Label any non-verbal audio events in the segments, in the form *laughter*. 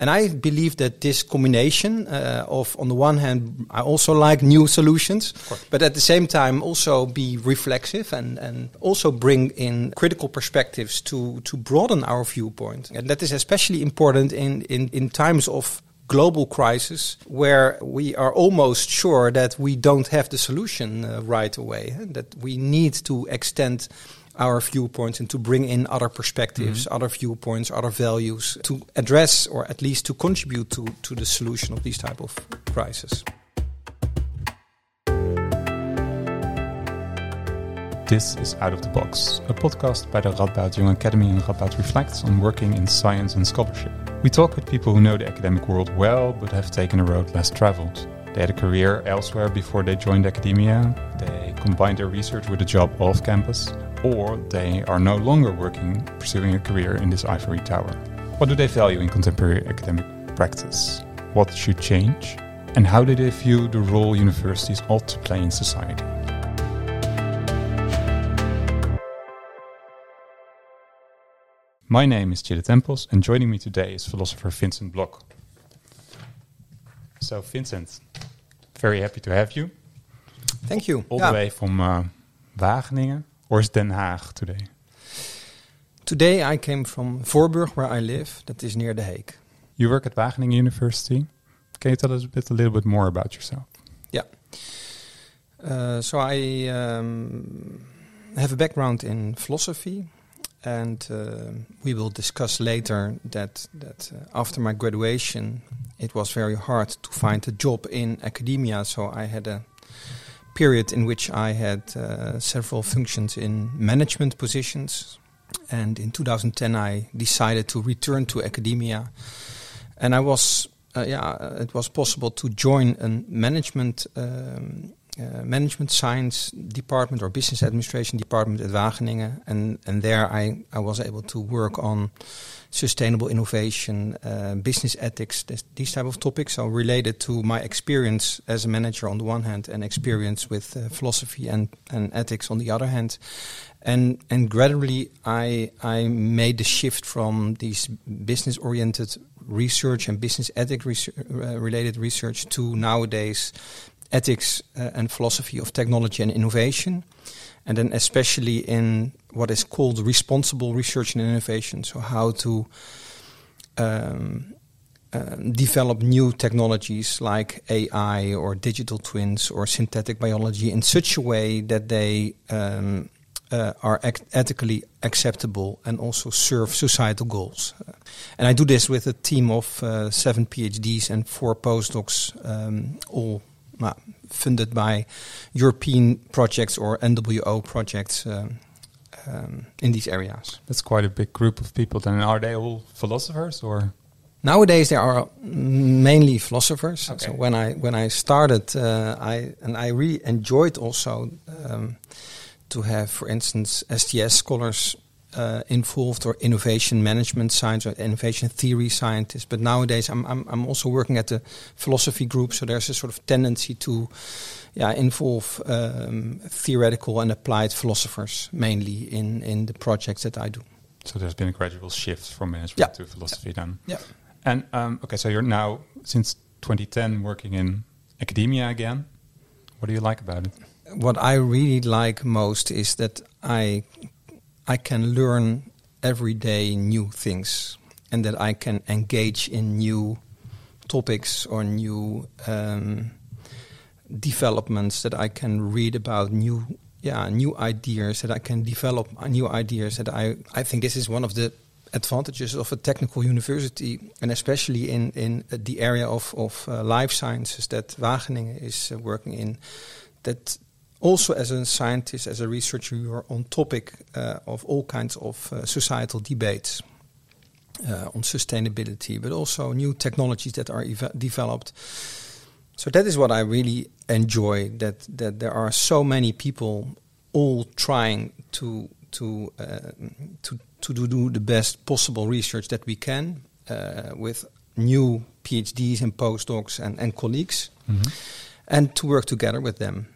And I believe that this combination uh, of, on the one hand, I also like new solutions, but at the same time also be reflexive and, and also bring in critical perspectives to, to broaden our viewpoint. And that is especially important in, in, in times of global crisis where we are almost sure that we don't have the solution uh, right away, and that we need to extend our viewpoints and to bring in other perspectives, mm-hmm. other viewpoints, other values to address or at least to contribute to, to the solution of these type of crises. This is Out of the Box, a podcast by the Radboud Young Academy and Radboud Reflects on working in science and scholarship. We talk with people who know the academic world well but have taken a road less traveled. They had a career elsewhere before they joined academia, they combined their research with a job off campus, or they are no longer working, pursuing a career in this ivory tower. What do they value in contemporary academic practice? What should change? And how do they view the role universities ought to play in society? My name is Chile Tempels, and joining me today is philosopher Vincent Blok. So, Vincent, very happy to have you. Thank you. All yeah. the way from uh, Wageningen. Or is Den Haag today? Today I came from Voorburg, where I live. That is near The Hague. You work at Wageningen University. Can you tell us a bit, a little bit more about yourself? Yeah. Uh, so I um, have a background in philosophy, and uh, we will discuss later that that uh, after my graduation, it was very hard to find a job in academia. So I had a period in which I had uh, several functions in management positions. And in 2010, I decided to return to academia. And I was, uh, yeah, it was possible to join a management um, uh, management science department or business administration department at Wageningen, and and there I I was able to work on sustainable innovation, uh, business ethics, this, these type of topics are related to my experience as a manager on the one hand and experience with uh, philosophy and, and ethics on the other hand. And and gradually I I made the shift from these business oriented research and business ethic research, uh, related research to nowadays ethics uh, and philosophy of technology and innovation and then especially in what is called responsible research and innovation. So how to um, uh, develop new technologies like AI or digital twins or synthetic biology in such a way that they um, uh, are ethically acceptable and also serve societal goals. Uh, and I do this with a team of uh, seven PhDs and four postdocs, um, all funded by European projects or NWO projects um, um, in these areas. That's quite a big group of people. Then are they all philosophers or? Nowadays, there are mainly philosophers. Okay. So when I when I started, uh, I and I really enjoyed also um, to have, for instance, STS scholars uh, involved or innovation management science or innovation theory scientists. But nowadays, I'm, I'm, I'm also working at the philosophy group, so there's a sort of tendency to yeah, involve um, theoretical and applied philosophers mainly in, in the projects that I do. So there's been a gradual shift from management yeah. to philosophy yeah. then. Yeah. And um, okay, so you're now since 2010 working in academia again. What do you like about it? What I really like most is that I I can learn every day new things and that I can engage in new topics or new um, developments that I can read about new yeah new ideas that I can develop new ideas that I I think this is one of the advantages of a technical university and especially in in the area of of uh, life sciences that Wageningen is uh, working in that also as a scientist, as a researcher, you are on topic uh, of all kinds of uh, societal debates uh, on sustainability, but also new technologies that are developed. So that is what I really enjoy. That that there are so many people all trying to to uh, to to do the best possible research that we can uh, with new PhDs and postdocs and, and colleagues, mm -hmm. and to work together with them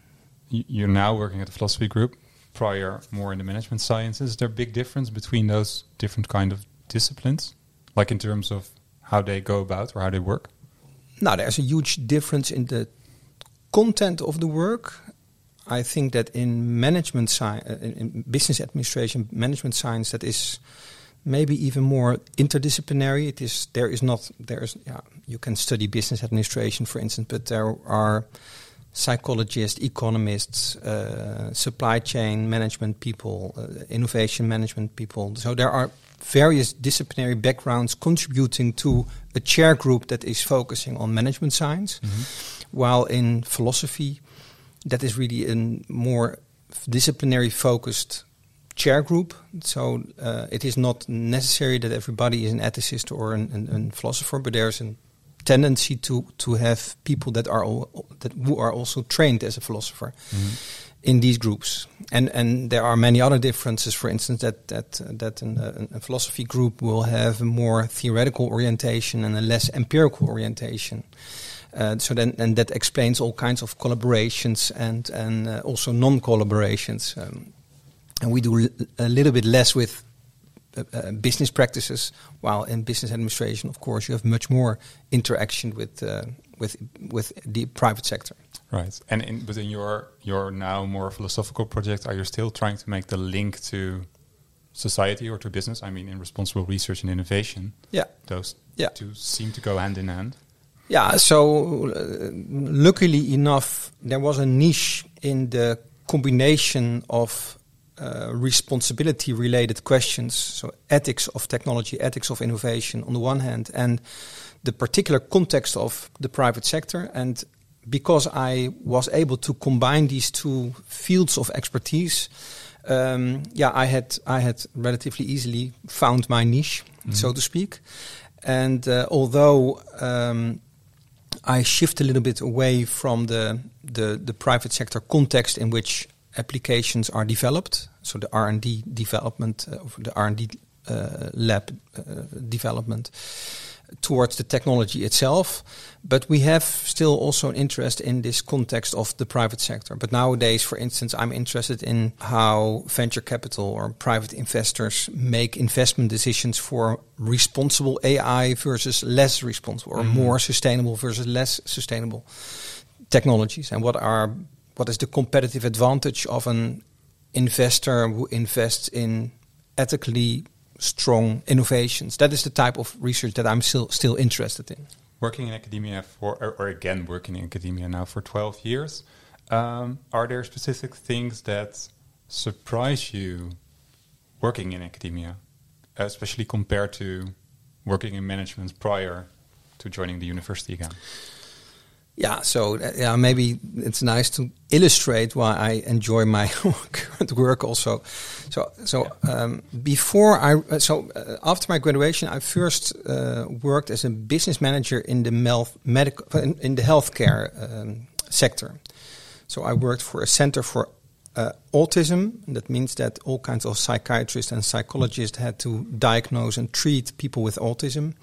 you're now working at the philosophy group, prior more in the management sciences. Is there a big difference between those different kind of disciplines? Like in terms of how they go about or how they work? Now, there's a huge difference in the content of the work. I think that in management science, uh, in business administration, management science, that is maybe even more interdisciplinary. It is there is not there is yeah you can study business administration for instance, but there are psychologists, economists, uh, supply chain management people, uh, innovation management people. So there are various disciplinary backgrounds contributing to a chair group that is focusing on management science, mm -hmm. while in philosophy, that is really a more disciplinary focused chair group. So uh, it is not necessary that everybody is an ethicist or an, an, an philosopher, but there's a tendency to to have people that are all, that who are also trained as a philosopher. Mm -hmm in these groups. And and there are many other differences. For instance, that that uh, that an, a philosophy group will have a more theoretical orientation and a less empirical orientation. Uh, so then, and that explains all kinds of collaborations and and uh, also non-collaborations. Um, and we do a little bit less with uh, uh, business practices, while in business administration, of course, you have much more interaction with uh, with with the private sector. Right. And in, within your your now more philosophical project, are you still trying to make the link to society or to business? I mean, in responsible research and innovation. Yeah. Those yeah. two seem to go hand in hand. Yeah. So, uh, luckily enough, there was a niche in the combination of uh, responsibility related questions, so ethics of technology, ethics of innovation on the one hand, and the particular context of the private sector. And because I was able to combine these two fields of expertise, um, yeah, I had I had relatively easily found my niche, mm -hmm. so to speak. And uh, although um, I shift a little bit away from the, the the private sector context in which applications are developed, so the R and D development uh, of the R and D uh, lab uh, development towards the technology itself, but we have still also an interest in this context of the private sector. But nowadays, for instance, I'm interested in how venture capital or private investors make investment decisions for responsible AI versus less responsible, or mm -hmm. more sustainable versus less sustainable technologies, and what are what is the competitive advantage of an investor who invests in ethically strong innovations. That is the type of research that I'm still still interested in. Working in academia for, or, or again working in academia now for 12 years, um, are there specific things that surprise you working in academia, especially compared to working in management prior to joining the university again? Yeah, so uh, yeah, maybe it's nice to illustrate why I enjoy my *laughs* current work also. So, so um, before I, uh, so uh, after my graduation, I first uh, worked as a business manager in the health medical in, in the healthcare um, sector. So I worked for a center for uh, autism. That means that all kinds of psychiatrists and psychologists had to diagnose and treat people with autism.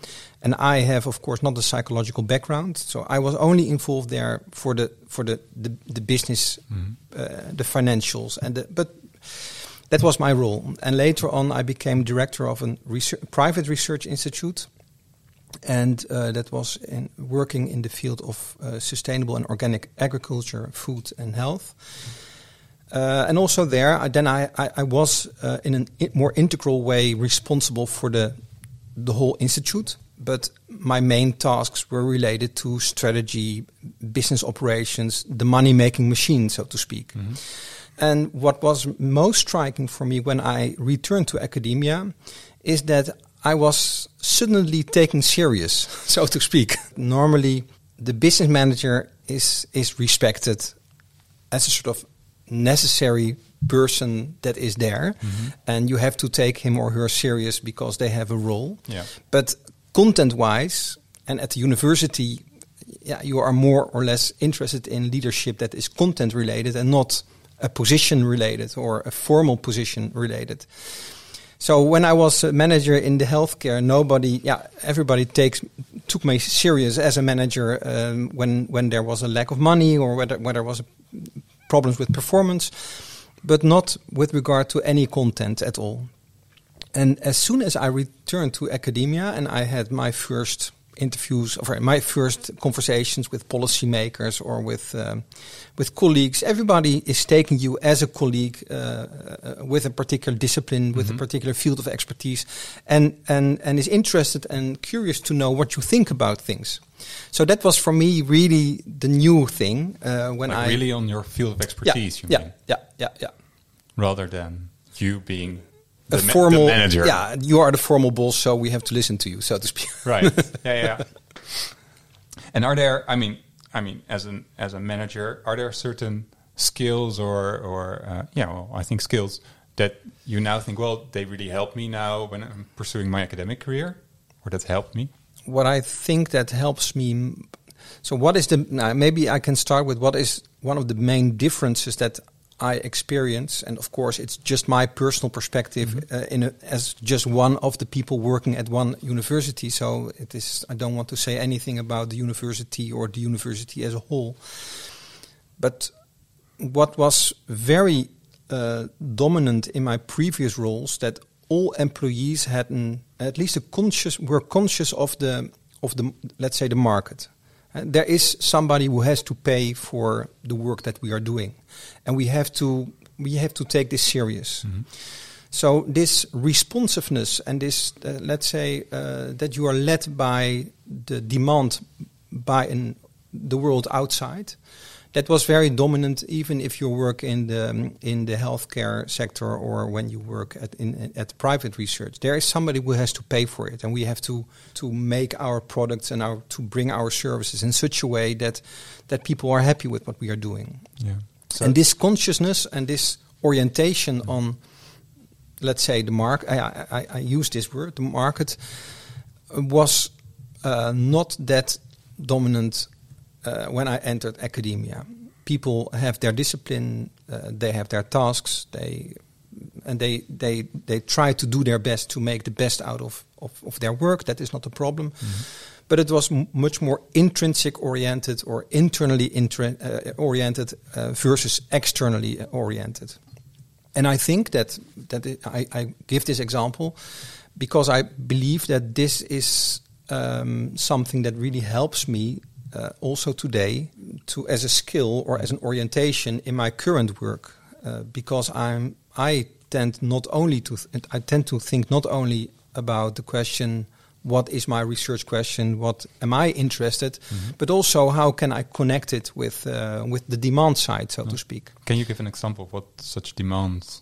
And I have, of course, not a psychological background, so I was only involved there for the for the the, the business, mm-hmm. uh, the financials, and the, but that was my role. And later on, I became director of a research, private research institute, and uh, that was in working in the field of uh, sustainable and organic agriculture, food, and health. Mm-hmm uh, and also there, I, then I, I, I was uh, in a more integral way responsible for the the whole institute. But my main tasks were related to strategy, business operations, the money making machine, so to speak. Mm -hmm. And what was most striking for me when I returned to academia is that I was suddenly taken serious, *laughs* so to speak. Normally, the business manager is is respected as a sort of necessary person that is there mm-hmm. and you have to take him or her serious because they have a role yeah. but content wise and at the university yeah you are more or less interested in leadership that is content related and not a position related or a formal position related so when I was a manager in the healthcare, nobody, yeah, everybody takes took me serious as a manager um, when when there was a lack of money or whether whether was a problems with performance, but not with regard to any content at all. And as soon as I returned to academia and I had my first interviews or my first conversations with policymakers or with um, with colleagues, everybody is taking you as a colleague uh, uh, with a particular discipline, with Mhm. a particular field of expertise, and and and is interested and curious to know what you think about things. So that was for me really the new thing uh, when like I really on your field of yeah expertise, you yeah, mean, yeah yeah yeah rather than you being a the, ma- the formal manager. Yeah, you are the formal boss, so we have to listen to you, so to speak. *laughs* right. Yeah, yeah. And are there? I mean, I mean, as an as a manager, are there certain skills or or uh, yeah, well, I think skills that you now think, well, they really help me now when I'm pursuing my academic career, or that helped me. what I think that helps me. m- So, what is the? Now, maybe I can start with what is one of the main differences that I experience, and of course, it's just my personal perspective uh, in a, as just one of the people working at one university. So, it is. I don't want to say anything about the university or the university as a whole. But what was very uh, dominant in my previous roles that all employees had an, at least a conscious were conscious of the of the let's say the market. There is somebody who has to pay for the work that we are doing, and we have to we have to take this serious. So this responsiveness and this, uh, let's say, uh, that you are led by the demand by an, the world outside, that was very dominant. Even if you work in the um, in the healthcare sector or when you work at in at private research, there is somebody who has to pay for it, and we have to to make our products and our to bring our services in such a way that that people are happy with what we are doing. Yeah. So and this consciousness and this orientation on, let's say, the market, I, I, I use this word, the market, was uh, not that dominant uh, when I entered academia. People have their discipline, uh, they have their tasks, they and they, they, they try to do their best to make the best out of, of, of their work. That is not a problem. But it was m- much more intrinsic oriented or internally intra- uh, oriented uh, versus externally oriented. And I think that that it, I, I give this example because I believe that this is um, something that really helps me uh, also today to as a skill or as an orientation in my current work uh, because I'm I tend not only to th- I tend to think not only about the question what is my research question what am I interested but also how can I connect it with uh, with the demand side so to speak. Can you give an example of what such demand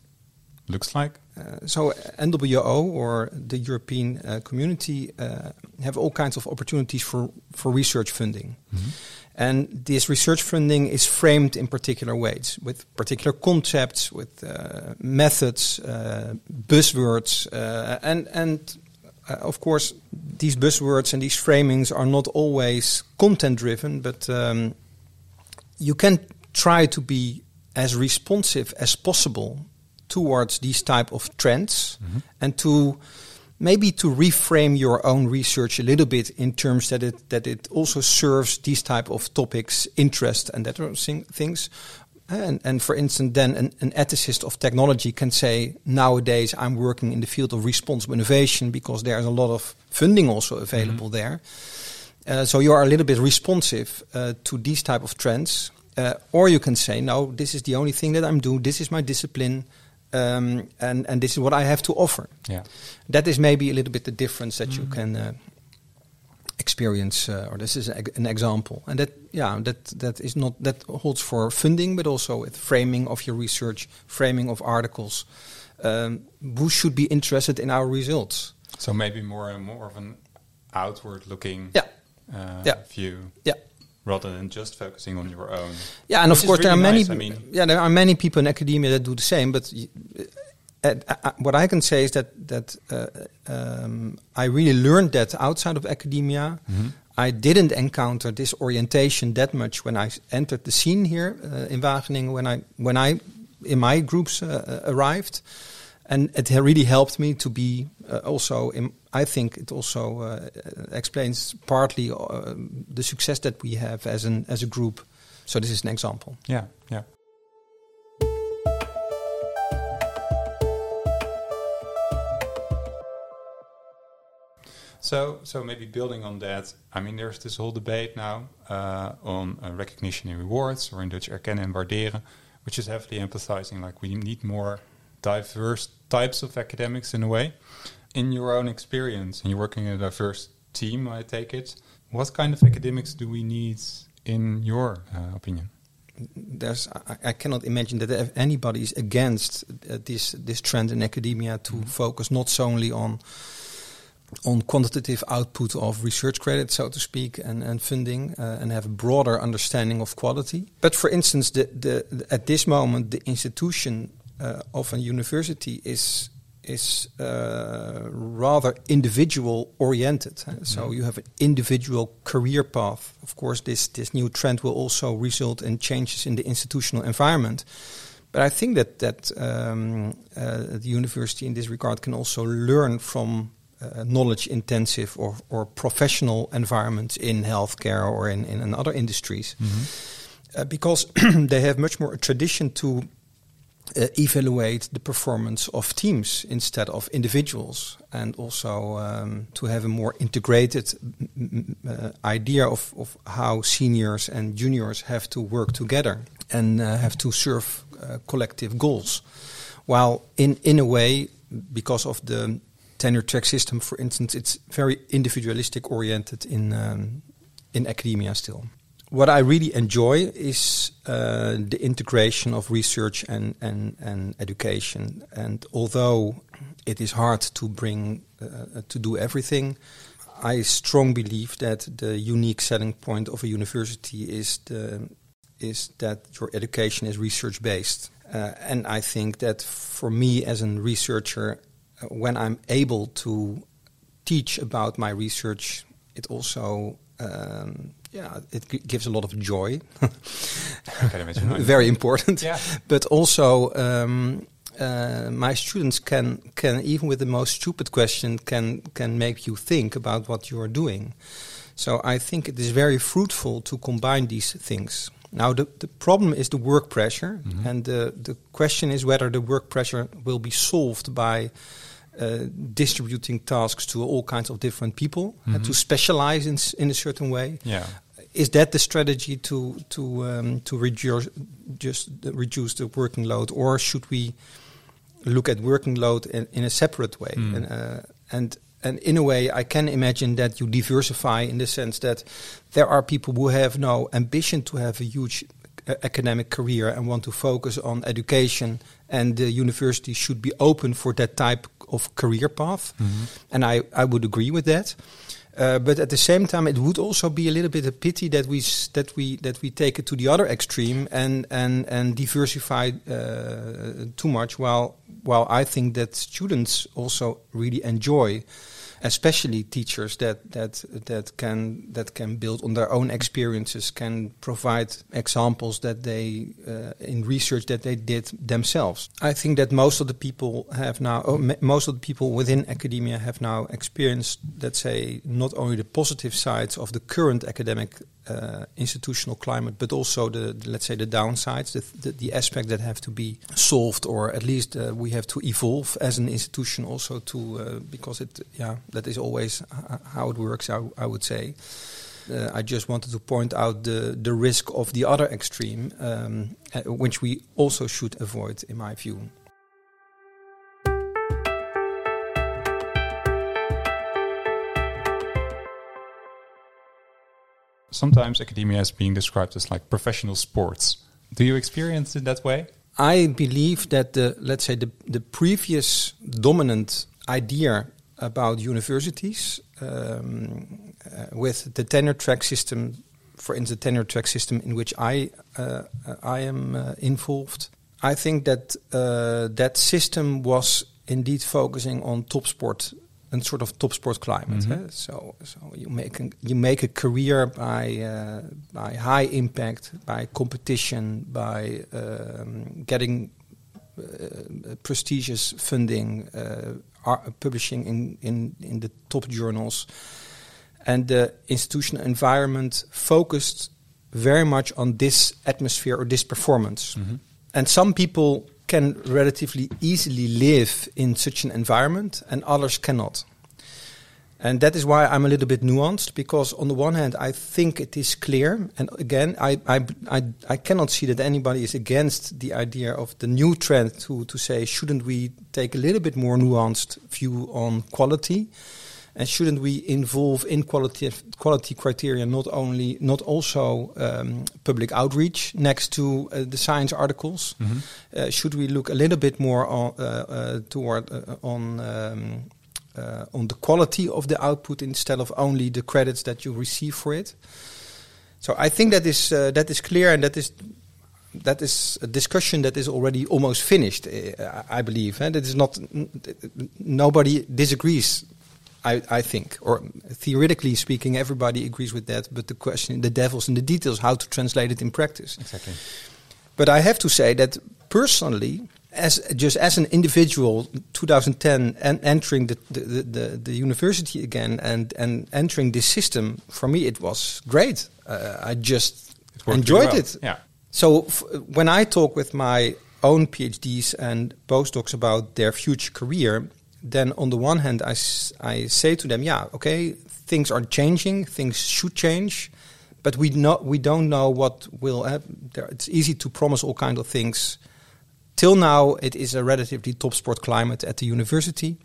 looks like? So NWO or the European uh, Community uh, have all kinds of opportunities for, for research funding. And this research funding is framed in particular ways, with particular concepts, with uh, methods, uh, buzzwords, uh, and and uh, of course these buzzwords and these framings are not always content driven, but um, you can try to be as responsive as possible towards these type of trends and to maybe to reframe your own research a little bit in terms that it that it also serves these type of topics interest and that sort of thing- things. And, and for instance then an, an ethicist of technology can say nowadays i'm working in the field of responsible innovation because there's a lot of funding also available there. Uh, so you are a little bit responsive uh, to these type of trends, uh, or you can say, no, this is the only thing that I'm doing. This is my discipline, um, and and this is what I have to offer. Yeah. That is maybe a little bit the difference that you can uh, experience, uh, or this is a, an example, and that yeah, that that is not that holds for funding, but also with framing of your research, framing of articles. Um, who should be interested in our results? So maybe more and more of an outward looking Yeah. uh, Yeah. view Yeah. Rather than just focusing on your own. Yeah, and of course there are really many. I mean- yeah, there are many people in academia that do the same. But uh, uh, what I can say is that that uh, um, I really learned that outside of academia. I didn't encounter this orientation that much when I entered the scene here uh, in Wageningen. When I when I in my groups uh, uh, arrived, and it really helped me to be uh, also. In, I think it also uh, explains partly uh, the success that we have as an as a group. So this is an example. Yeah, yeah. So, so maybe building on that, I mean, there's this whole debate now uh, on uh, recognition and rewards, or in Dutch erkennen en waarderen, which is heavily emphasizing like we need more diverse types of academics in a way. In your own experience, and you're working in a diverse team, I take it. What kind of academics do we need, in your uh, opinion? There's, I, I, cannot imagine that anybody is against uh, this this trend in academia to mm -hmm. focus not solely on on quantitative output of research credit, so to speak, and, and funding, uh, and have a broader understanding of quality. But for instance, the, the, the at this moment, the institution uh, of a university is is uh, rather individual oriented. Mm -hmm. So you have an individual career path. Of course, this this new trend will also result in changes in the institutional environment. But I think that that um, uh, the university in this regard can also learn from uh, knowledge intensive or, or professional environments in healthcare or in, in, in other industries. Mm -hmm. because *clears throat* they have much more a tradition to uh, evaluate the performance of teams instead of individuals, and also um, to have a more integrated uh, idea of, of how seniors and juniors have to work together and uh, have to serve uh, collective goals. While in in a way, because of the tenure track system, for instance, it's very individualistic oriented in um, in academia still what I really enjoy is uh, the integration of research and, and, and education. And although it is hard to bring uh, to do everything, I strongly believe that the unique selling point of a university is the is that your education is research based. Uh, and I think that for me as a researcher, uh, when I'm able to teach about my research, it also um, yeah, it gives a lot of joy. *laughs* Very important. Yeah. But also, um, uh, my students can can even with the most stupid question can can make you think about what you are doing. So I think it is very fruitful to combine these things. Now the, the problem is the work pressure, mm -hmm. and the the question is whether the work pressure will be solved by uh, distributing tasks to all kinds of different people mm -hmm. and to mm-hmm. specialize in in a certain way. Yeah. Is that the strategy to to um, to reduce just reduce the working load, or should we look at working load in, in a separate way? Mm. And, uh, and and in a way, I can imagine that you diversify in the sense that there are people who have no ambition to have a huge academic career and want to focus on education, and the university should be open for that type of career path. Mm -hmm. And I, I would agree with that. Uh, but at the same time, it would also be a little bit a pity that we that we that we take it to the other extreme and and and diversify uh, too much. While while I think that students also really enjoy especially teachers that that that can that can build on their own experiences, can provide examples that they uh, in research that they did themselves. I think that most of the people have now, oh, most of the people within academia have now experienced, let's say, not only the positive sides of the current academic uh, institutional climate, but also the, the, let's say the downsides, the, the, the aspects that have to be solved, or at least uh, we have to evolve as an institution also to uh, because it yeah that is always how it works. I, would say. Uh, I just wanted to point out the the risk of the other extreme, um, uh, which we also should avoid, in my view. Sometimes academia is being described as like professional sports. Do you experience it that way? I believe that the let's say the the previous dominant idea about universities um, uh, with the tenure track system, for instance, the tenure track system in which I uh, I am uh, involved. I think that uh, that system was indeed focusing on top sport een sort of top topsport climate. Mm -hmm. So, so you make a, you make a career by uh, by high impact, by competition, by um, getting uh, prestigious funding, uh, publishing in, in in the top journals, and the institutional environment focused very much on this atmosphere or this performance. Mm -hmm. And some people can relatively easily live in such an environment and others cannot. And that is why I'm a little bit nuanced because on the one hand, I think it is clear. And again, I, I, I, I, cannot see that anybody is against the idea of the new trend to, to say, shouldn't we take a little bit more nuanced view on quality? And shouldn't we involve in quality quality criteria not only not also um, public outreach next to uh, the science articles? Mm -hmm. uh, should we look a little bit more on uh, uh toward uh, on um, uh, on the quality of the output instead of only the credits that you receive for it? So I think that is that is clear, and that is that is a discussion that is already almost finished. I believe, and that is not nobody disagrees I, I think, or theoretically speaking, everybody agrees with that. But the question, the devil's in the details, how to translate it in practice. Exactly. But I have to say that personally, as just as an individual, 2010, and entering the, the, the, the, university again and, and entering this system, for me it was great. Uh, I just enjoyed well. it. Yeah. So when I talk with my own PhDs and postdocs about their future career, then on the one hand, I, I say to them, yeah, okay, things are changing, things should change, but we not we don't know what will happen. It's easy to promise all kinds of things. Till now, it is a relatively top sport climate at the university.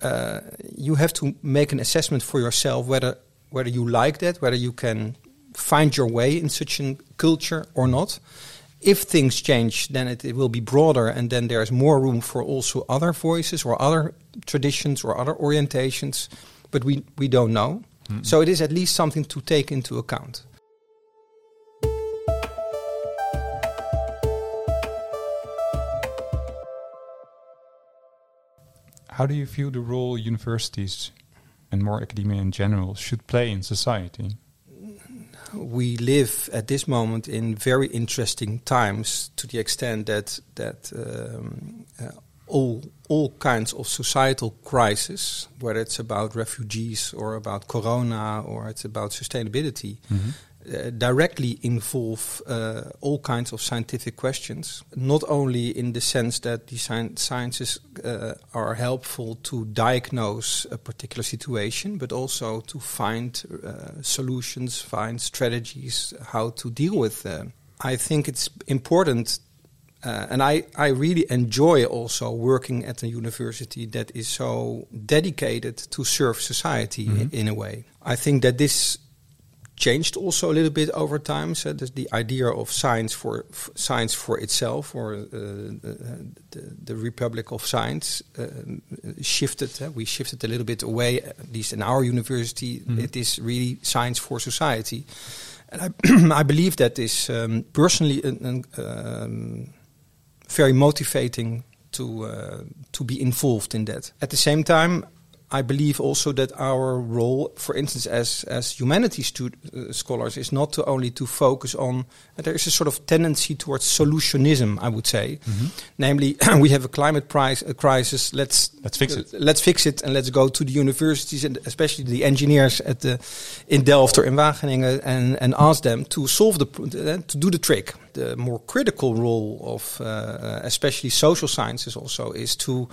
Uh, you have to make an assessment for yourself whether whether you like that, whether you can find your way in such a culture or not if things change, then it, it, will be broader, and then there's more room for also other voices or other traditions or other orientations. But we, we don't know. Mm. So it is at least something to take into account. How do you view the role universities and more academia in general should play in society? We live at this moment in very interesting times to the extent that that um, uh, all all kinds of societal crises, whether it's about refugees or about corona or it's about sustainability, mm -hmm. Uh, directly involve uh, all kinds of scientific questions, not only in the sense that the sciences uh, are helpful to diagnose a particular situation, but also to find uh, solutions, find strategies how to deal with them. I think it's important uh, and I, I really enjoy also working at a university that is so dedicated to serve society mm -hmm. in, in, a way. I think that this changed also a little bit over time. So the idea of science for science for itself, or uh, the, the, Republic of Science, uh, shifted. Uh, we shifted a little bit away. At least in our university, mm it is really science for society, and I, *clears throat* I believe that is um, personally an, um, very motivating to uh, to be involved in that. At the same time, I believe also that our role, for instance, as as humanities uh, scholars, is not to only to focus on. Uh, there is a sort of tendency towards solutionism, I would say. Mm -hmm. Namely, *clears throat* we have a climate price, a crisis. Let's let's fix it. Uh, let's fix it, and let's go to the universities and especially the engineers at the in Delft or in Wageningen, and and ask them to solve the uh, to do the trick. The more critical role of uh, especially social sciences also is to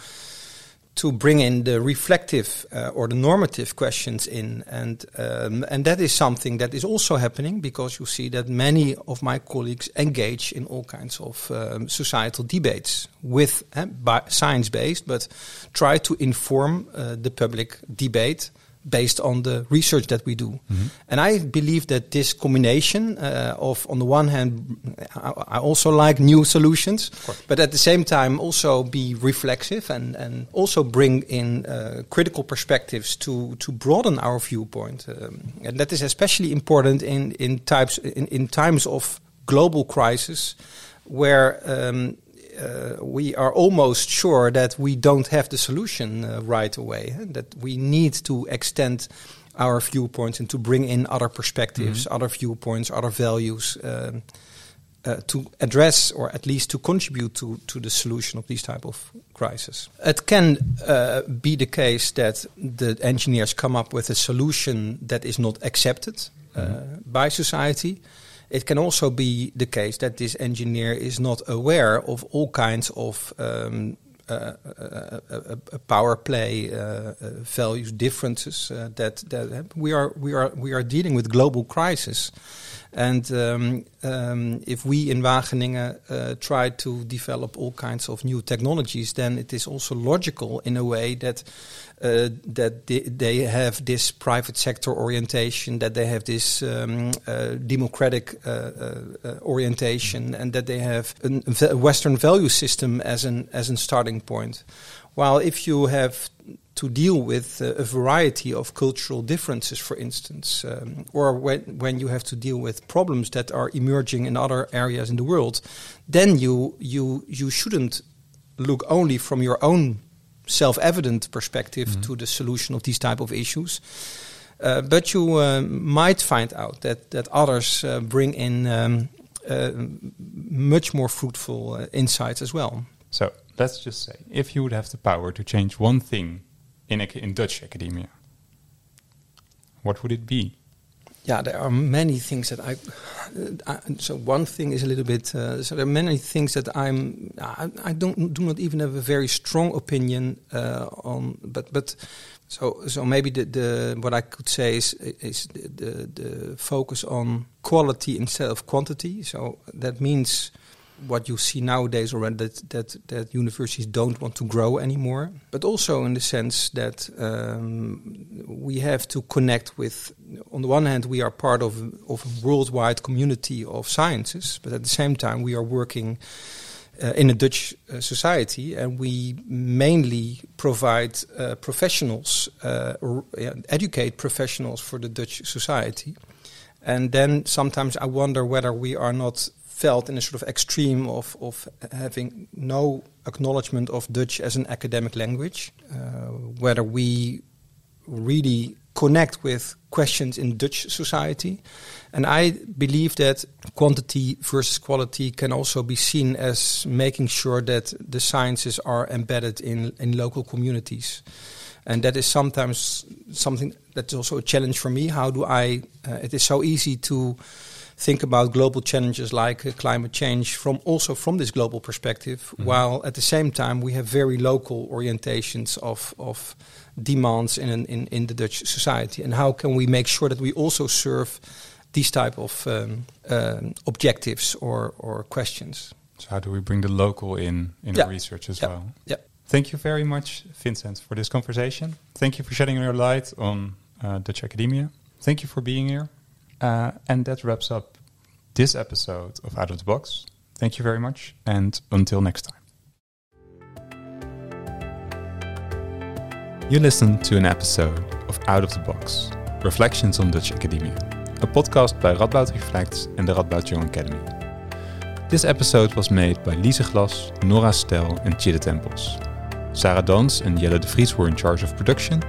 to bring in the reflective uh, or the normative questions in, and um, and that is something that is also happening because you see that many of my colleagues engage in all kinds of um, societal debates with uh, science based, but try to inform uh, the public debate based on the research that we do. Mm -hmm. And I believe that this combination uh, of, on the one hand, I, I also like new solutions, but at the same time also be reflexive and, and also bring in uh, critical perspectives to, to broaden our viewpoint. Um, and that is especially important in, in, types, in, in times of global crisis where um, uh, we are almost sure that we don't have the solution uh, right away. And that we need to extend our viewpoints and to bring in other perspectives, mm -hmm. other viewpoints, other values. Um, uh, to address or at least to contribute to, to the solution of these type of crisis. It can uh, be the case that the engineers come up with a solution that is not accepted uh, mm -hmm. by society. It can also be the case that this engineer is not aware of all kinds of um, uh, a, a, power play, uh, values differences. that that we are we are we are dealing with global crisis. And um, um, if we in Wageningen uh, try to develop all kinds of new technologies, then it is also logical in a way that uh, that they, have this private sector orientation, that they have this um, uh, democratic uh, uh, uh, orientation, and that they have a Western value system as an as a starting point. While if you have to deal with uh, a variety of cultural differences, for instance, um, or when, when you have to deal with problems that are emerging in other areas in the world, then you you you shouldn't look only from your own self-evident perspective mm -hmm. to the solution of these type of issues. Uh, but you uh, might find out that that others uh, bring in um, uh, much more fruitful uh, insights as well. So let's just say, if you would have the power to change one thing in, in Dutch academia, what would it be? Yeah, there are many things that I. Uh, so one thing is a little bit. Uh, so there are many things that I'm. I, I, don't do not even have a very strong opinion uh, on. But but so so maybe the, the what I could say is is the, the, the focus on quality instead of quantity. So that means what you see nowadays already that, that, that universities don't want to grow anymore, but also in the sense that um, we have to connect with, on the one hand, we are part of, of a worldwide community of sciences, but at the same time, we are working uh, in a Dutch uh, society, and we mainly provide uh, professionals, uh, educate professionals for the Dutch society. And then sometimes I wonder whether we are not felt in a sort of extreme of, of having no acknowledgement of Dutch as an academic language, uh, whether we really connect with questions in Dutch society. And I believe that quantity versus quality can also be seen as making sure that the sciences are embedded in, in local communities. And that is sometimes something that's also a challenge for me. How do I? Uh, it is so easy to think about global challenges like uh, climate change from also from this global perspective, mm-hmm. while at the same time we have very local orientations of of demands in, in in the Dutch society, and how can we make sure that we also serve these type of um, um, objectives or or questions? So how do we bring the local in in yeah. research as yeah. well? Yeah. Thank you very much, Vincent, for this conversation. Thank you for shedding your light on uh, Dutch academia. Thank you for being here. Uh, and that wraps up this episode of Out of the Box. Thank you very much, and until next time. You listened to an episode of Out of the Box Reflections on Dutch Academia, a podcast by Radboud Reflects and the Radboud Young Academy. This episode was made by Lise Glas, Nora Stel, and Chide Tempels. Sarah Dans and Jelle de Vries were in charge of production.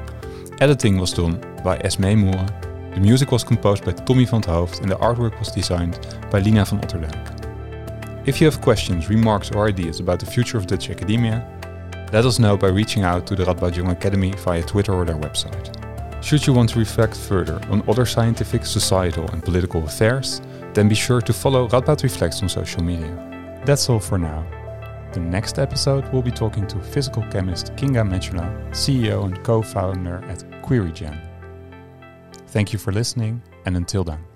Editing was done by Esme Moore the music was composed by Tommy van 't Hoofd and the artwork was designed by Lina van Otterdijk. If you have questions, remarks or ideas about the future of Dutch academia, let us know by reaching out to the Radboud Young Academy via Twitter or their website. Should you want to reflect further on other scientific, societal and political affairs, then be sure to follow Radboud Reflects on social media. That's all for now. The next episode we'll be talking to physical chemist Kinga Mechula, CEO and co-founder at QueryGen. Thank you for listening, and until then.